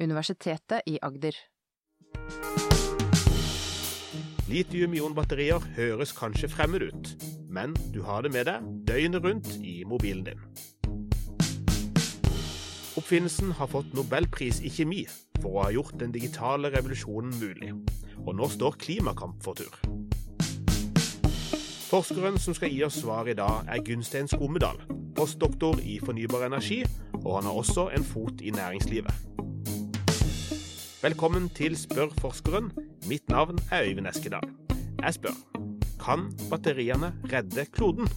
Universitetet i Agder. Litium-ionbatterier høres kanskje fremmed ut, men du har det med deg døgnet rundt i mobilen din. Oppfinnelsen har fått nobelpris i kjemi for å ha gjort den digitale revolusjonen mulig, og nå står klimakamp for tur. Forskeren som skal gi oss svar i dag, er Gunstein Skomedal, postdoktor i fornybar energi, og han har også en fot i næringslivet. Velkommen til Spør forskeren. Mitt navn er Øyvind Eskedal. Jeg spør kan batteriene redde kloden?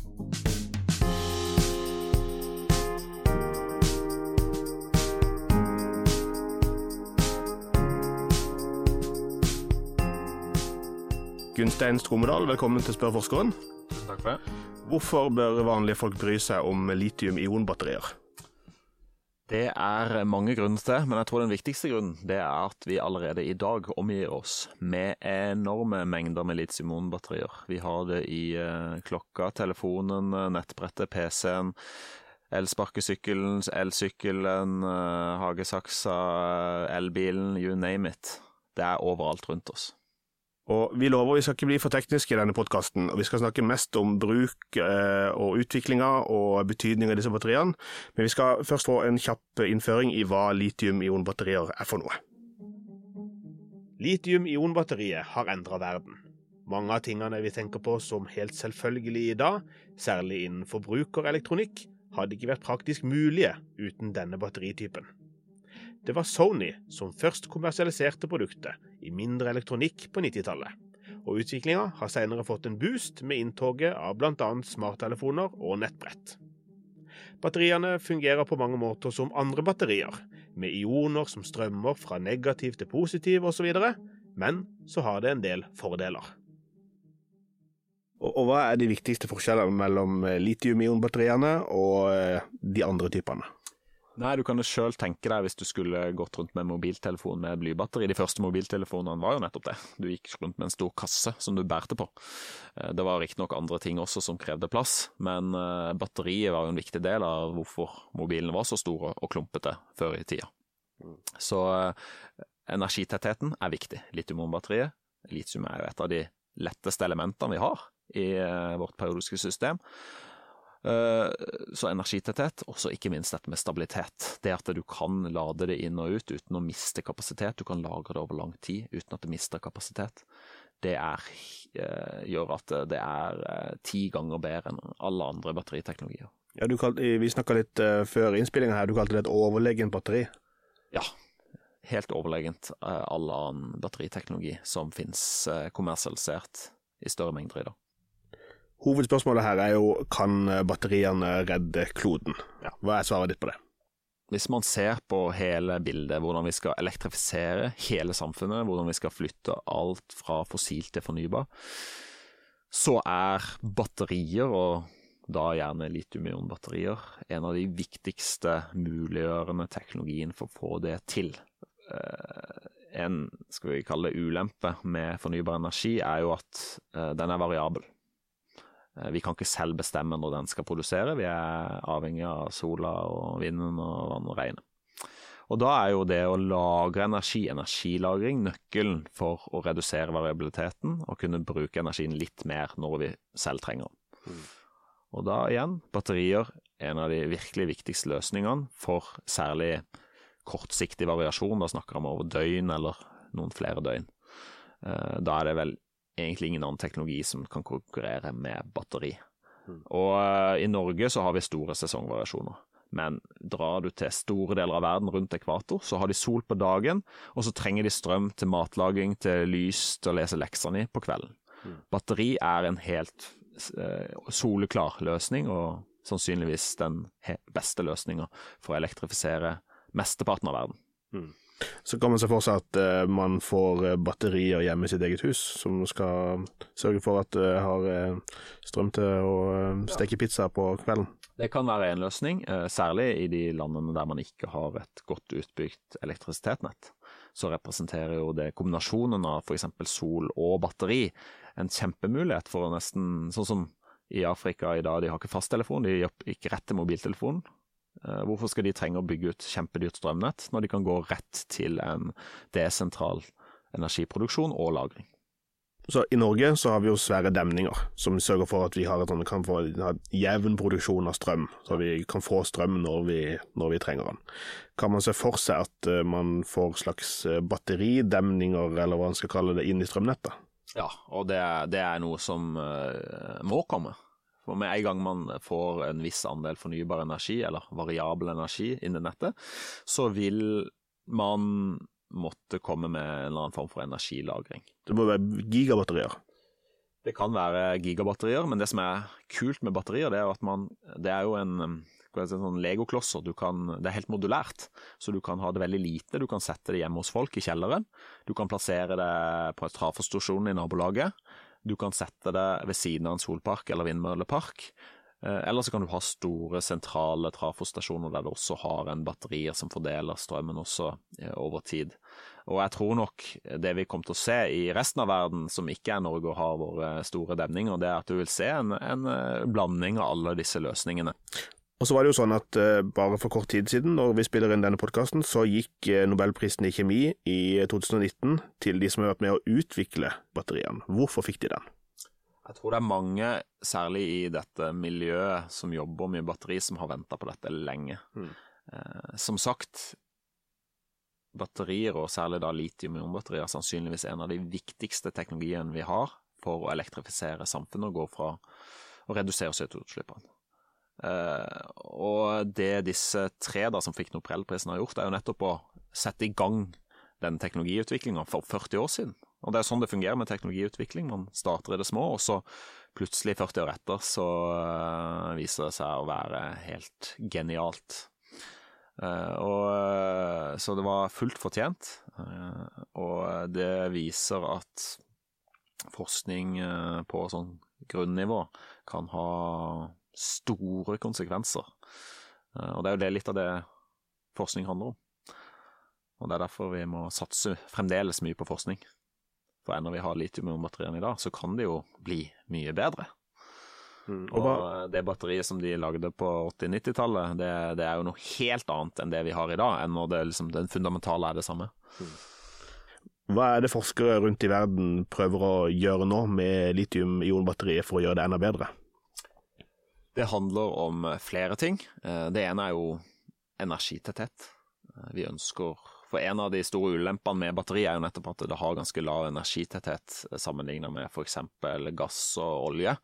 Gunstein Stromedal, velkommen til Spør forskeren. Takk for det. Hvorfor bør vanlige folk bry seg om litium-ionbatterier? Det er mange grunner til men jeg tror den viktigste grunnen det er at vi allerede i dag omgir oss med enorme mengder med. Vi har det i uh, klokka, telefonen, nettbrettet, PC-en, elsparkesykkelen, elsykkelen, uh, hagesaksa, elbilen, you name it. Det er overalt rundt oss. Og Vi lover vi skal ikke bli for tekniske i denne podkasten, og vi skal snakke mest om bruk eh, og utviklinga og betydning av disse batteriene. Men vi skal først få en kjapp innføring i hva litium-ionbatterier er for noe. Litium-ionbatteriet har endra verden. Mange av tingene vi tenker på som helt selvfølgelig i dag, særlig innen forbrukerelektronikk, hadde ikke vært praktisk mulige uten denne batteritypen. Det var Sony som først kommersialiserte produktet i mindre elektronikk på 90-tallet, og utviklinga har senere fått en boost med inntoget av bl.a. smarttelefoner og nettbrett. Batteriene fungerer på mange måter som andre batterier, med ioner som strømmer fra negativ til positiv osv., men så har det en del fordeler. Og, Hva er de viktigste forskjellene mellom litium-ion-batteriene og eh, de andre typene? Nei, du kan jo sjøl tenke deg hvis du skulle gått rundt med mobiltelefon med blybatteri. De første mobiltelefonene var jo nettopp det. Du gikk rundt med en stor kasse som du bærte på. Eh, det var riktignok andre ting også som krevde plass, men eh, batteriet var jo en viktig del av hvorfor mobilene var så store og klumpete før i tida. Så eh, energitettheten er viktig. Litium-batteriet. Litium er jo et av de letteste elementene vi har i vårt periodiske system. Eh, så energitetthet, og så ikke minst dette med stabilitet. Det at du kan lade det inn og ut uten å miste kapasitet. Du kan lagre det over lang tid uten at det mister kapasitet. Det er, eh, gjør at det er eh, ti ganger bedre enn alle andre batteriteknologier. Ja, kalte, Vi snakka litt før innspillinga her, du kalte det et overlegent batteri? Ja, helt overlegent all annen batteriteknologi som finnes kommersialisert i større mengder i dag. Hovedspørsmålet her er jo kan batteriene redde kloden. Ja. Hva er svaret ditt på det? Hvis man ser på hele bildet, hvordan vi skal elektrifisere hele samfunnet, hvordan vi skal flytte alt fra fossilt til fornybar, så er batterier, og da gjerne litium-ion-batterier, en av de viktigste muliggjørende teknologien for å få det til. Eh, en skal vi kalle det ulempe med fornybar energi er jo at eh, den er variabel. Eh, vi kan ikke selv bestemme når den skal produsere, vi er avhengig av sola og vinden og vann og regnet. Og da er jo det å lagre energi, energilagring, nøkkelen for å redusere variabiliteten og kunne bruke energien litt mer når vi selv trenger den. Mm. Og da igjen, batterier en av de virkelig viktigste løsningene for særlig kortsiktig variasjon. Da snakker vi om over døgn eller noen flere døgn. Eh, da er det vel egentlig ingen annen teknologi som kan konkurrere med batteri. Mm. Og uh, i Norge så har vi store sesongvariasjoner. Men drar du til store deler av verden rundt ekvator, så har de sol på dagen, og så trenger de strøm til matlaging, til lys, til å lese leksene i på kvelden. Mm. Batteri er en helt uh, soleklar løsning, og sannsynligvis den beste løsninga for å elektrifisere mesteparten av verden. Mm. Så kan man se for seg at uh, man får eh, batterier hjemme i sitt eget hus, som skal sørge for at det uh, har uh, strøm til å steke pizza på kvelden. Det kan være en løsning, særlig i de landene der man ikke har et godt utbygd elektrisitetsnett. Så representerer jo det kombinasjonen av f.eks. sol og batteri en kjempemulighet for å nesten Sånn som i Afrika i dag, de har ikke fasttelefon, de har ikke rett til mobiltelefonen. Eh, hvorfor skal de trenge å bygge ut kjempedyrt strømnett, når de kan gå rett til en desentral energiproduksjon og -lagring? Så I Norge så har vi jo svære demninger som sørger for at vi har et, kan få en jevn produksjon av strøm, så vi kan få strøm når vi, når vi trenger den. Kan man se for seg at uh, man får slags batteridemninger, eller hva man skal kalle det, inn i strømnettet? Ja, og det, det er noe som må komme. For med en gang man får en viss andel fornybar energi, eller variabel energi, inn i nettet, så vil man måtte komme med en eller annen form for energilagring. Det må være gigabatterier? Det kan være gigabatterier, men det som er kult med batterier, det er at man Det er jo en sånn legoklosser. Du kan, det er helt modulært, så du kan ha det veldig lite. Du kan sette det hjemme hos folk i kjelleren. Du kan plassere det på en trafostasjon i nabolaget. Du kan sette det ved siden av en solpark eller vindmøllepark. Eh, eller så kan du ha store, sentrale trafostasjoner der du også har en batterier som fordeler strømmen også eh, over tid. Og jeg tror nok det vi kommer til å se i resten av verden, som ikke er Norge og har våre store demninger, det er at du vil se en, en eh, blanding av alle disse løsningene. Og så var det jo sånn at uh, bare for kort tid siden, når vi spiller inn denne podkasten, så gikk uh, nobelprisen i kjemi i 2019 til de som har vært med å utvikle batteriene. Hvorfor fikk de den? Jeg tror det er mange, særlig i dette miljøet, som jobber med batteri, som har venta på dette lenge. Mm. Uh, som sagt, batterier, og særlig da litium-ionbatterier, er sannsynligvis en av de viktigste teknologiene vi har for å elektrifisere samfunnet og gå fra å redusere CO2-utslippene. Uh, og det disse tre da som fikk Nobelprisen har gjort, er jo nettopp å sette i gang den teknologiutviklinga for 40 år siden. Og det er sånn det fungerer med teknologiutvikling. Man starter i det små, og så plutselig, 40 år etter, så uh, viser det seg å være helt genialt. Uh, og, så det var fullt fortjent, og det viser at forskning på sånn grunnivå kan ha store konsekvenser. Eh, og det er jo det litt av det forskning handler om. Og det er derfor vi må satse fremdeles mye på forskning. For ennå vi har litium-ionbatteriene i dag, så kan det jo bli mye bedre. Mm, og, og det batteriet som de lagde på 80-90-tallet, det, det, er jo noe helt annet enn det vi har i dag, enn når det, liksom, den fundamentale er det samme. Mm. Hva er det forskere rundt i verden prøver å gjøre nå med litium-ionbatteriet for å gjøre det enda bedre? Det handler om eh, flere ting. Eh, det ene er jo energitetthet. Eh, vi ønsker For en av de store ulempene med batteri er jo nettopp at det har ganske lav energitetthet sammenlignet med f.eks. gass og olje.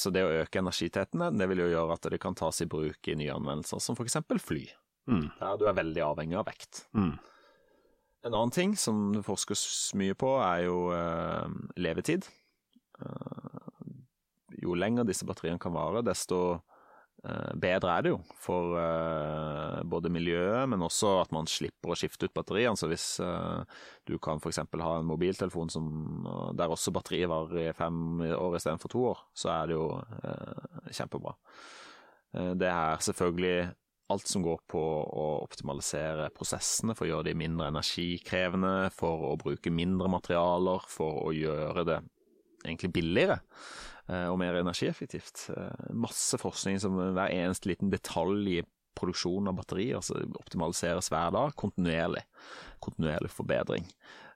Så det å øke energitettheten det vil jo gjøre at det kan tas i bruk i nye anvendelser, som f.eks. fly. Mm. Der du er veldig avhengig av vekt. Mm. En annen ting som det forskes mye på, er jo levetid jo lenger disse batteriene kan vare, desto eh, bedre er det jo for eh, både miljøet, men også at man slipper å skifte ut batteriene. Så hvis eh, du kan f.eks. ha en mobiltelefon som, der også batteriet varer i fem år istedenfor to år, så er det jo kjempebra. Det er selvfølgelig alt som går på å optimalisere prosessene for å gjøre de mindre energikrevende, for å bruke mindre materialer, for å gjøre det egentlig billigere. Eh, og mer energieffektivt. Eh, masse forskning som hver eneste liten detalj i produksjonen av batterier altså optimaliseres hver dag, kontinuerlig. Kontinuerlig forbedring.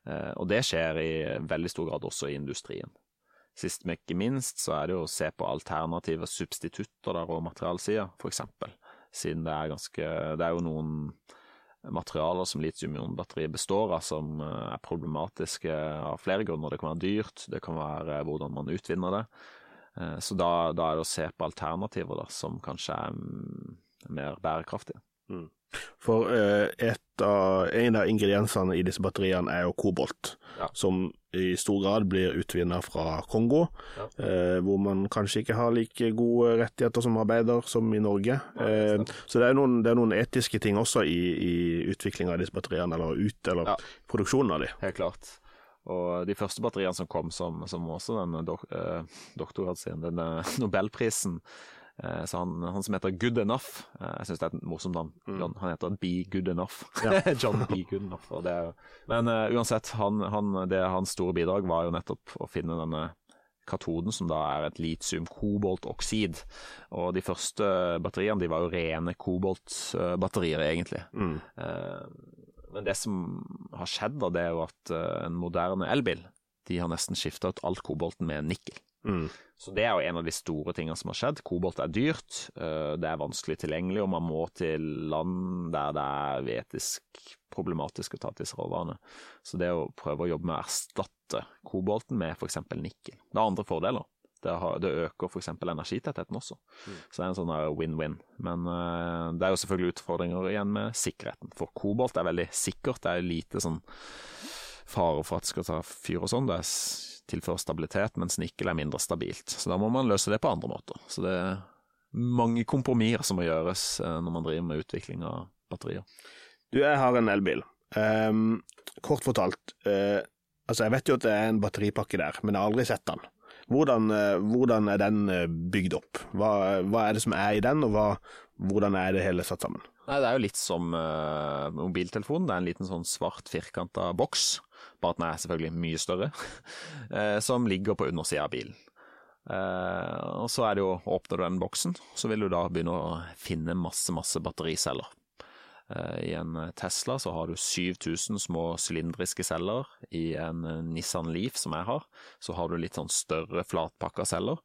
Eh, og det skjer i veldig stor grad også i industrien. Sist, men ikke minst, så er det jo å se på alternative substitutter der materialsider f.eks. Siden det er ganske Det er jo noen materialer som litium-ionbatteriet består av, som er problematiske av flere grunner. Det kan være dyrt, det kan være hvordan man utvinner det. Eh, så da, da, er det å se på alternativer da, som kanskje er mer bærekraftige. Mm. For uh, av, en av ingrediensene i disse batteriene er jo kobolt, ja. som i stor grad blir utvinnet fra Kongo, ja. eh, hvor man kanskje ikke har like gode rettigheter som arbeider som i Norge. Ja, uh, så det er, noen, det er, noen, etiske ting også i, i utviklinga av disse batteriene, eller ut, eller produksjonen av dem. Helt klart. Og de første batteriene som kom, som, som også den dok, eh, sin, denne nobelprisen eh, så han, han, som heter Good Enough eh, Jeg syns det er et morsomt navn. Mm. Han heter Be Good Enough. Ja. John Be Good Enough. Er, men uh, uansett, han, han, det, hans store bidrag var jo nettopp å finne denne katoden, som da er et litium-koboltoksid. Og de første batteriene de var jo rene koboltbatterier, egentlig. Mm. Eh, men det som har skjedd, da, det er jo at eh, en moderne elbil de har nesten skifta ut alt kobolten med nikkel. Mm. Så det er jo en av de store tingene som har skjedd. Kobolt er dyrt, eh, det er vanskelig tilgjengelig, og man må til land der det er etisk problematisk å ta til disse råvarene. Så det å prøve å jobbe med å erstatte kobolten med f.eks. nikkel Det har andre fordeler. Det, har, det øker f.eks. energitettheten også. Så det er en sånn win-win. Men uh, det er jo selvfølgelig utfordringer igjen med sikkerheten. For kobolt er veldig sikkert. Det er lite sånn fare for at det skal ta fyr og sånn. Det er tilfører stabilitet, mens nikkel er mindre stabilt. Så da må man løse det på andre måter. Så det er mange kompromisser som må gjøres uh, når man driver med utvikling av batterier. Du, jeg har en elbil. Um, kort fortalt, uh, altså jeg vet jo at det er en batteripakke der, men jeg har aldri sett den. Hvordan, uh, hvordan er den bygd opp? Hva, hva, er det som er i den, og hva, hvordan er det hele satt sammen? Nei, Det er jo litt som uh, mobiltelefonen. Det er en liten sånn svart firkanta boks bare at den er selvfølgelig mye større, eh, som ligger på undersida av bilen. Uh, og så er det jo, åpner du den boksen, så vil du da begynne å finne masse, masse battericeller. Eh, I en Tesla så har du 7000 små sylindriske celler. I en Nissan Leaf som jeg har, så har du litt sånn større flatpakka celler.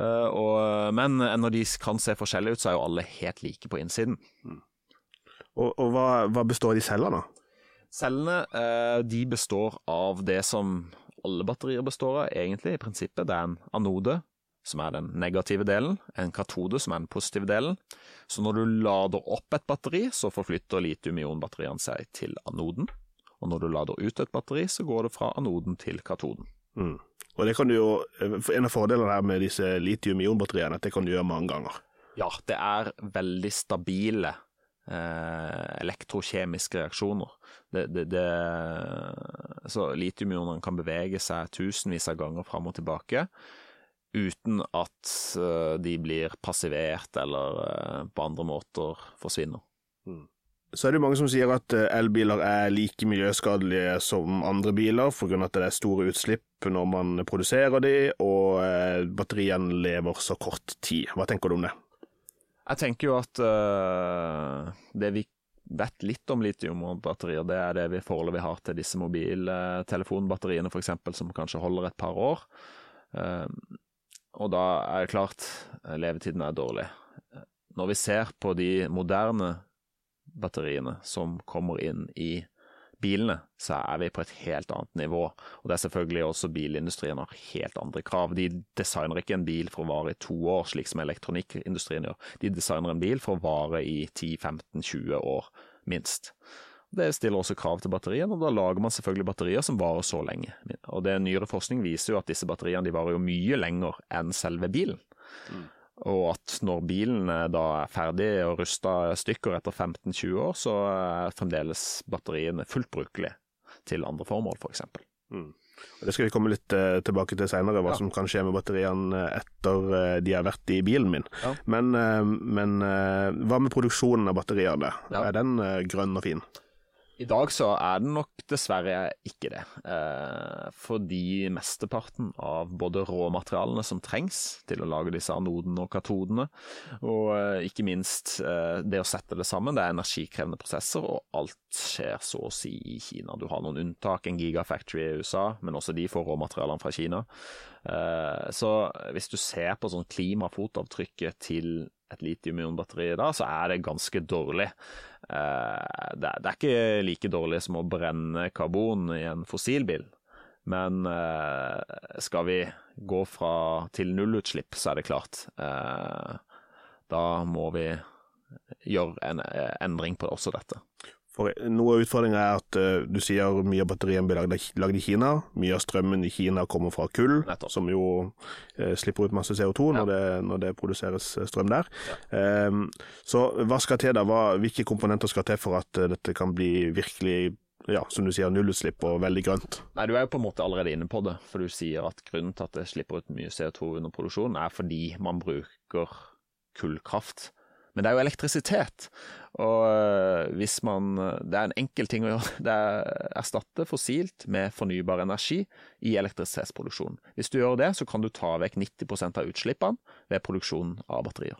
Og, men når de kan se forskjellige ut, så er jo alle helt like på innsiden. Mm. Og, og hva, hva, består de cellene av? Cellene eh, de består av det som alle batterier består av, egentlig, i prinsippet. Det er en anode, som er den negative delen, en katode, som er den positive delen. Så når du lader opp et batteri, så forflytter litium-ion-batteriene seg til anoden. Og når du lader ut et batteri, så går det fra anoden til katoden. Mm. Og det kan du jo, En av fordelene her med disse litium-ion-batteriene at det kan du gjøre mange ganger. Ja, det er veldig stabile eh, elektrokjemiske reaksjoner. Det, det, det, så litiumionene kan bevege seg tusenvis av ganger fram og tilbake uten at uh, de blir passivert eller uh, på andre måter forsvinner. Mm. Så er det mange som sier at eh, elbiler er like miljøskadelige som andre biler, pga. at det er store utslipp når man produserer de, og batteriene lever så kort tid. Hva tenker du om det? Jeg tenker jo at uh, det vi vet litt om litiumbatterier, det er det vi foreløpig har til disse mobiltelefonbatteriene f.eks., som kanskje holder et par år. Ehm, og da er det klart, levetiden er dårlig. Når vi ser på de moderne batteriene som kommer inn i bilene, så er vi på et helt annet nivå. Og det er selvfølgelig også bilindustrien har helt andre krav. De designer ikke en bil for å vare i to år, slik som elektronikkindustrien gjør. De designer en bil for å vare i 10-15-20 år, minst. Det stiller også krav til batteriene, og da lager man selvfølgelig batterier som varer så lenge. Og det Nyere forskning viser jo at disse batteriene de varer jo mye lenger enn selve bilen. Mm. Og at når bilen da er ferdig og rusta stykker etter 15-20 år, så er fremdeles batteriene fullt brukelige til andre formål, f.eks. For mm. Det skal vi komme litt uh, tilbake til seinere, hva ja. som kan skje med batteriene etter uh, de har vært i bilen min. Ja. Men, uh, men hva med produksjonen av batteriene? Ja. Er den grønn og fin? I dag så er den nok dessverre ikke det. Eh, fordi mesteparten av både råmaterialene som trengs til å lage disse anodene og katodene, og eh, ikke minst eh, det å sette det sammen, det er energikrevende prosesser, og alt skjer så å si i Kina. Du har noen unntak, en gigafactory i USA, men også de får råmaterialene fra Kina. Eh, så hvis du ser på sånn klimafotavtrykket til et litium-ion-batteri da, så er det ganske dårlig. Eh, det er ikke like dårlig som å brenne karbon i en fossilbil, men eh, skal vi gå fra til nullutslipp, så er det klart. Eh, da må vi gjøre en endring på også dette. For Noe av utfordringa er at uh, du sier mye av batteriene blir lagd i Kina. Mye av strømmen i Kina kommer fra kull, Nettopp. som jo uh, slipper ut masse CO2 ja. når, det, når, det, produseres eh, strøm der. Ja. Um, så hva skal til da? Hva, hvilke komponenter skal til for at uh, dette kan bli virkelig ja, som du sier, nullutslipp og veldig grønt? Nei, Du er jo på en måte allerede inne på det. For du sier at grunnen til at det slipper ut mye CO2 under produksjonen, er fordi man bruker kullkraft Men det er jo elektrisitet. Og eh, hvis man Det er en enkel ting å gjøre. Det er erstatte fossilt med fornybar energi i elektrisitetsproduksjonen. Hvis du gjør det, så kan du ta vekk 90% av utslippene ved produksjonen av batterier.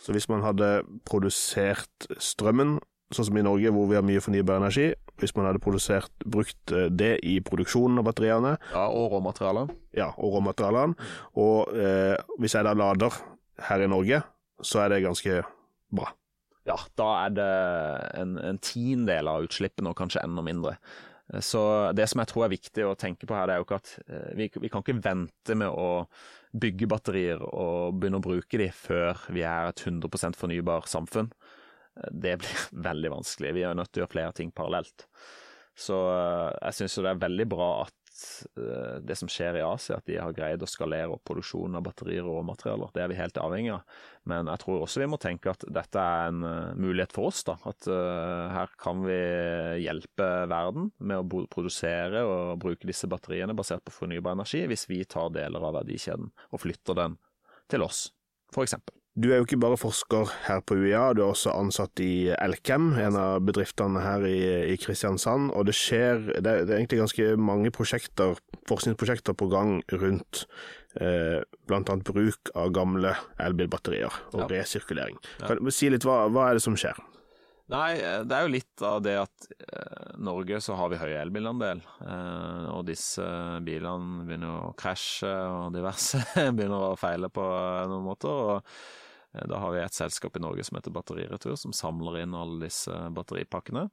Så hvis man hadde produsert strømmen, sånn som i Norge hvor vi har mye fornybar energi, hvis man hadde produsert, brukt eh, det i produksjonen av batteriene Ja, Og råmaterialene. Ja, og råmaterialene. Og eh, hvis jeg da lader her i Norge, så er det ganske bra. Ja, da er det en, en tiendedel av utslippene, og kanskje enda mindre. Så det som jeg tror er viktig å tenke på her, det er jo ikke at eh, vi, vi kan ikke vente med å bygge batterier og begynne å bruke de før vi er et 100% fornybar samfunn. Det blir veldig vanskelig. Vi er nødt til å gjøre flere ting parallelt. Så eh, jeg syns det er veldig bra at det som skjer i Asia, at de har greid å skalere opp produksjonen av batterier og råmaterialer. Det er vi helt avhengig av. Men jeg tror også vi må tenke at dette er en uh, mulighet for oss. da, At uh, her kan vi hjelpe verden med å produsere og bruke disse batteriene basert på fornybar energi, hvis vi tar deler av verdikjeden og flytter den til oss, f.eks. Du er jo ikke bare forsker her på UiA, du er også ansatt i Elkem, en av bedriftene her i, i Kristiansand. Og det skjer det, det, er egentlig ganske mange prosjekter, forskningsprosjekter på gang rundt eh, bl.a. bruk av gamle elbilbatterier og ja. resirkulering. Kan du si litt, hva, hva, er det som skjer? Nei, det er jo litt av det at eh, Norge så har vi høy elbilandel. Eh, og disse bilene begynner å krasje og diverse begynner å feile på noen måter. og Eh, da har vi et selskap i Norge som heter Batteriretur, som samler inn alle disse batteripakkene.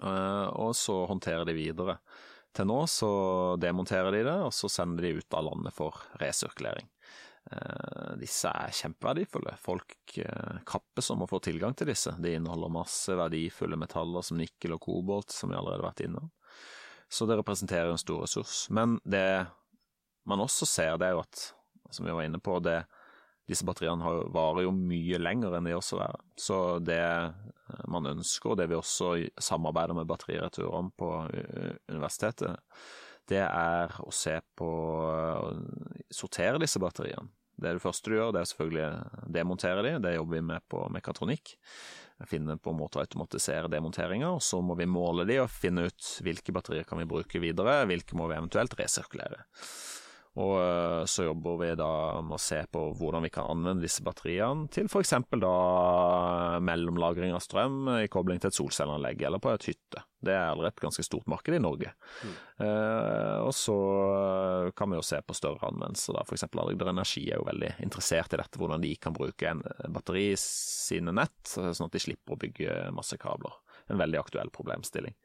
Eh, og så håndterer de videre. Til nå så demonterer de det, og så sender de ut av landet for resirkulering. Eh, disse er kjempeverdifulle. Folk kappes om å få tilgang til disse. De inneholder masse verdifulle metaller som nikkel og kobolt, som vi allerede har vært innom. Så det representerer en stor ressurs. Men det man også ser, det er jo at, som vi var inne på, det disse batteriene varer jo mye lenger enn de også er. Så det eh, man ønsker, og det vi også samarbeider med Batteriretur om på eh, universitetet, det er å se på å sortere disse batteriene. Det er det første du gjør, det er selvfølgelig å demontere de, det jobber vi med på mekatronikk. Finne på en måte å automatisere demonteringer. så må vi måle de og finne ut hvilke batterier kan vi bruke videre, hvilke må vi eventuelt resirkulere. Og eh, så jobber vi da med å se på hvordan vi kan anvende disse batteriene til f.eks. da mellomlagring av strøm i kobling til et solcelleanlegg eller på et hytte. Det er allerede et ganske stort marked i Norge. Mm. Eh, og så kan vi jo se på større anvendelser. da, F.eks. Agder Energi er jo veldig interessert i dette, hvordan de kan bruke en batteri i sine nett, sånn at de slipper å bygge masse kabler. En veldig aktuell problemstilling.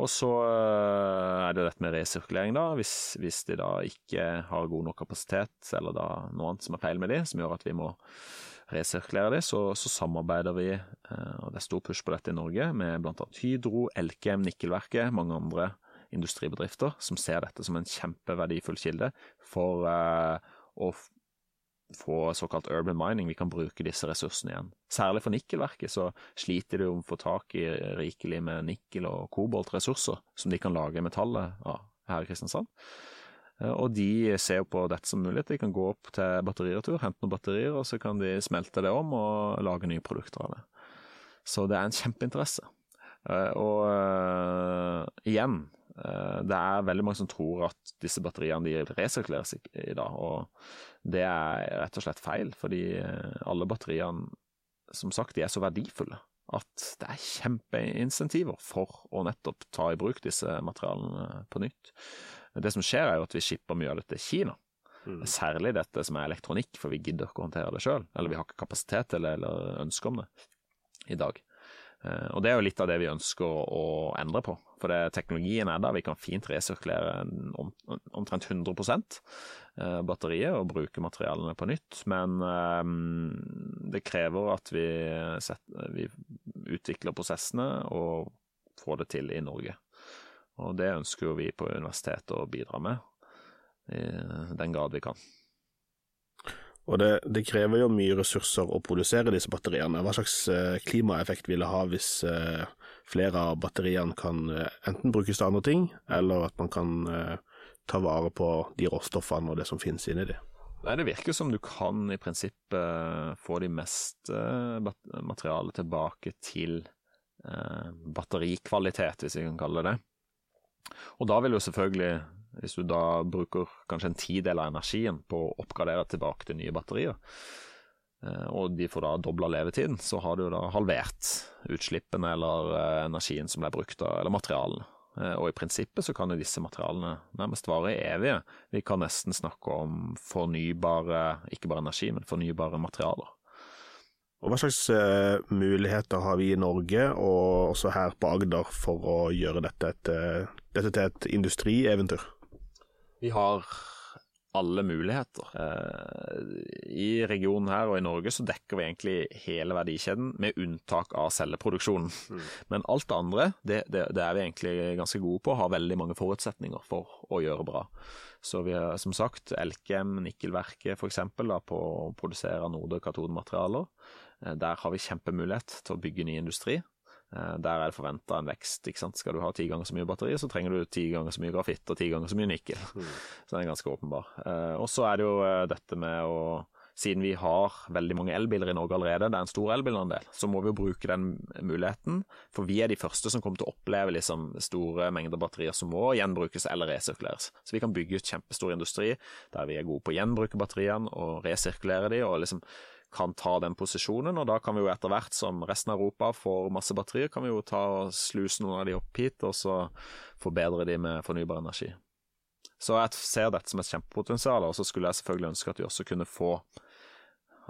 Og så eh, er det dette med resirkulering, da. Hvis, hvis, de da ikke har god nok kapasitet, eller da noe annet som er feil med de, som gjør at vi må resirkulere de, så, så samarbeider vi, eh, og det er stor push på dette i Norge, med bl.a. Hydro, Elkem, Nikkelverket, mange andre industribedrifter som ser dette som en kjempeverdifull kilde for uh, å få såkalt urban mining, vi kan bruke disse ressursene igjen. Særlig for nikkelverket så sliter de om å få tak i rikelig med nikkel- og koboltressurser som de kan lage metallet av her i Kristiansand. Eh, og de ser jo på dette som mulighet. De kan gå opp til batteriretur, hente noen batterier, og så kan de smelte det om og lage nye produkter av det. Så det er en kjempeinteresse. Eh, og uh, igjen, det er veldig mange som tror at disse batteriene de resirkuleres i, dag. og det er rett og slett feil, fordi eh, alle batteriene, som sagt, de er så verdifulle at det er kjempeinsentiver for å nettopp ta i bruk disse materialene på nytt. Det som skjer, er jo at vi skipper mye av dette til Kina. Mm. Særlig dette som er elektronikk, for vi gidder ikke å håndtere det sjøl. Eller vi har ikke kapasitet til det, eller ønske om det i dag. Eh, og det er jo litt av det vi ønsker å endre på. For det, teknologien er der, vi kan fint resirkulere om, omtrent 100 eh, batteriet og bruke materialene på nytt. Men um, det krever at vi, setter, vi, utvikler prosessene og får det til i Norge. Og det ønsker vi på universitetet å bidra med, i den grad vi kan. Og det, det, krever jo mye ressurser å produsere disse batteriene. Hva slags eh, klimaeffekt vil det ha hvis eh, flere av batteriene kan eh, enten brukes til andre ting, eller at man kan ta vare på de råstoffene og det som finnes inni de? Nei, Det virker som du kan i prinsippet få de meste materialet tilbake til batterikvalitet, hvis vi kan kalle det det. Og da vil jo selvfølgelig, hvis du da bruker kanskje en tidel av energien på å oppgradere tilbake til nye batterier, eh, og de får da dobla levetiden, så har du da halvert utslippene eller eh, energien som ble brukt, eller materialene. Eh, og i prinsippet så kan jo disse materialene nærmest vare evige. Vi kan nesten snakke om fornybare, ikke bare energi, men fornybare materialer. Og Hva slags uh, muligheter har vi i Norge, og også her på Agder, for å gjøre dette, et, dette til et industrieventyr? Vi har alle muligheter. I regionen her og i Norge så dekker vi egentlig hele verdikjeden, med unntak av celleproduksjonen. Mm. Men alt det andre det, det, det, er vi egentlig ganske gode på, har veldig mange forutsetninger for å gjøre bra. Så vi har som sagt Elkem, Nikkelverket f.eks. på å produsere anode- og katodematerialer. Eh, der har vi kjempemulighet til å bygge ny industri. Eh, der er det forventa en vekst. ikke sant? Skal du ha ti ganger så mye batteri, så trenger du ti ganger så mye grafitt og ti ganger så mye nikkel. Mm. Så den er ganske åpenbar. Eh, og så er det jo eh, dette med å siden vi har veldig mange elbiler i Norge allerede, det er en stor elbilandel, så må vi jo bruke den muligheten. For vi er de første som kommer til å oppleve liksom store mengder batterier som må gjenbrukes eller resirkuleres. Så vi kan bygge ut kjempestor industri der vi er gode på å gjenbruke batteriene og resirkulere de, og liksom kan ta den posisjonen. Og da kan vi jo etter hvert som resten av Europa får masse batterier, kan vi jo ta og sluse noen av de opp hit, og så forbedre de med fornybar energi. Så jeg ser dette som et kjempepotensial, og så skulle jeg selvfølgelig ønske at vi også kunne få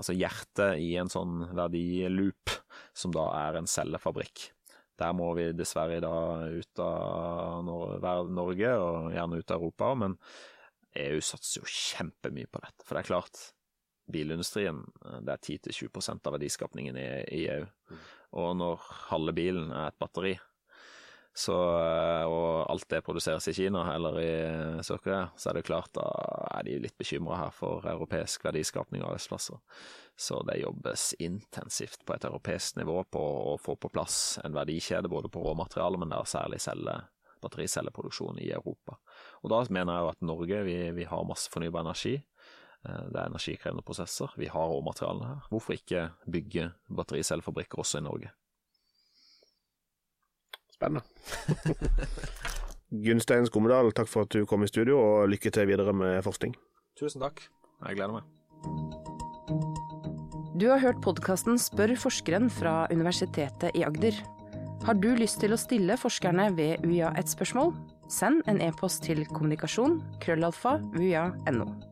altså hjertet i en sånn verdiloop, som da er en cellefabrikk. Der må vi dessverre da ut av Norge, og gjerne ut av Europa, men EU satser jo kjempemye på dette. For det er klart, bilindustrien eh, det er 10-20% av verdiskapningen i, i EU. Mm. Og når halve bilen er et batteri, så, eh, og alt det produseres i Kina eller i Sør-Korea, så er det klart da er de litt bekymra her for europeisk verdiskapning av arbeidsplasser. Så det jobbes intensivt på et europeisk nivå på å få på plass en verdikjede både på råmateriale, men der særlig selge battericelleproduksjon i Europa. Og da mener jeg jo at Norge vi, vi har masse fornybar energi. Eh, det er energikrevende prosesser. Vi har råmaterialene her. Hvorfor ikke bygge battericellefabrikker også i Norge? Spennende. Gunstein Skommedal, takk for at du kom i studio, og lykke til videre med forskning. Tusen takk. Jeg gleder meg. Du har hørt podkasten Spør forskeren fra Universitetet i Agder. Har du lyst til å stille forskerne ved UiA et spørsmål? Send en e-post til kommunikasjon krøllalfa uia.no.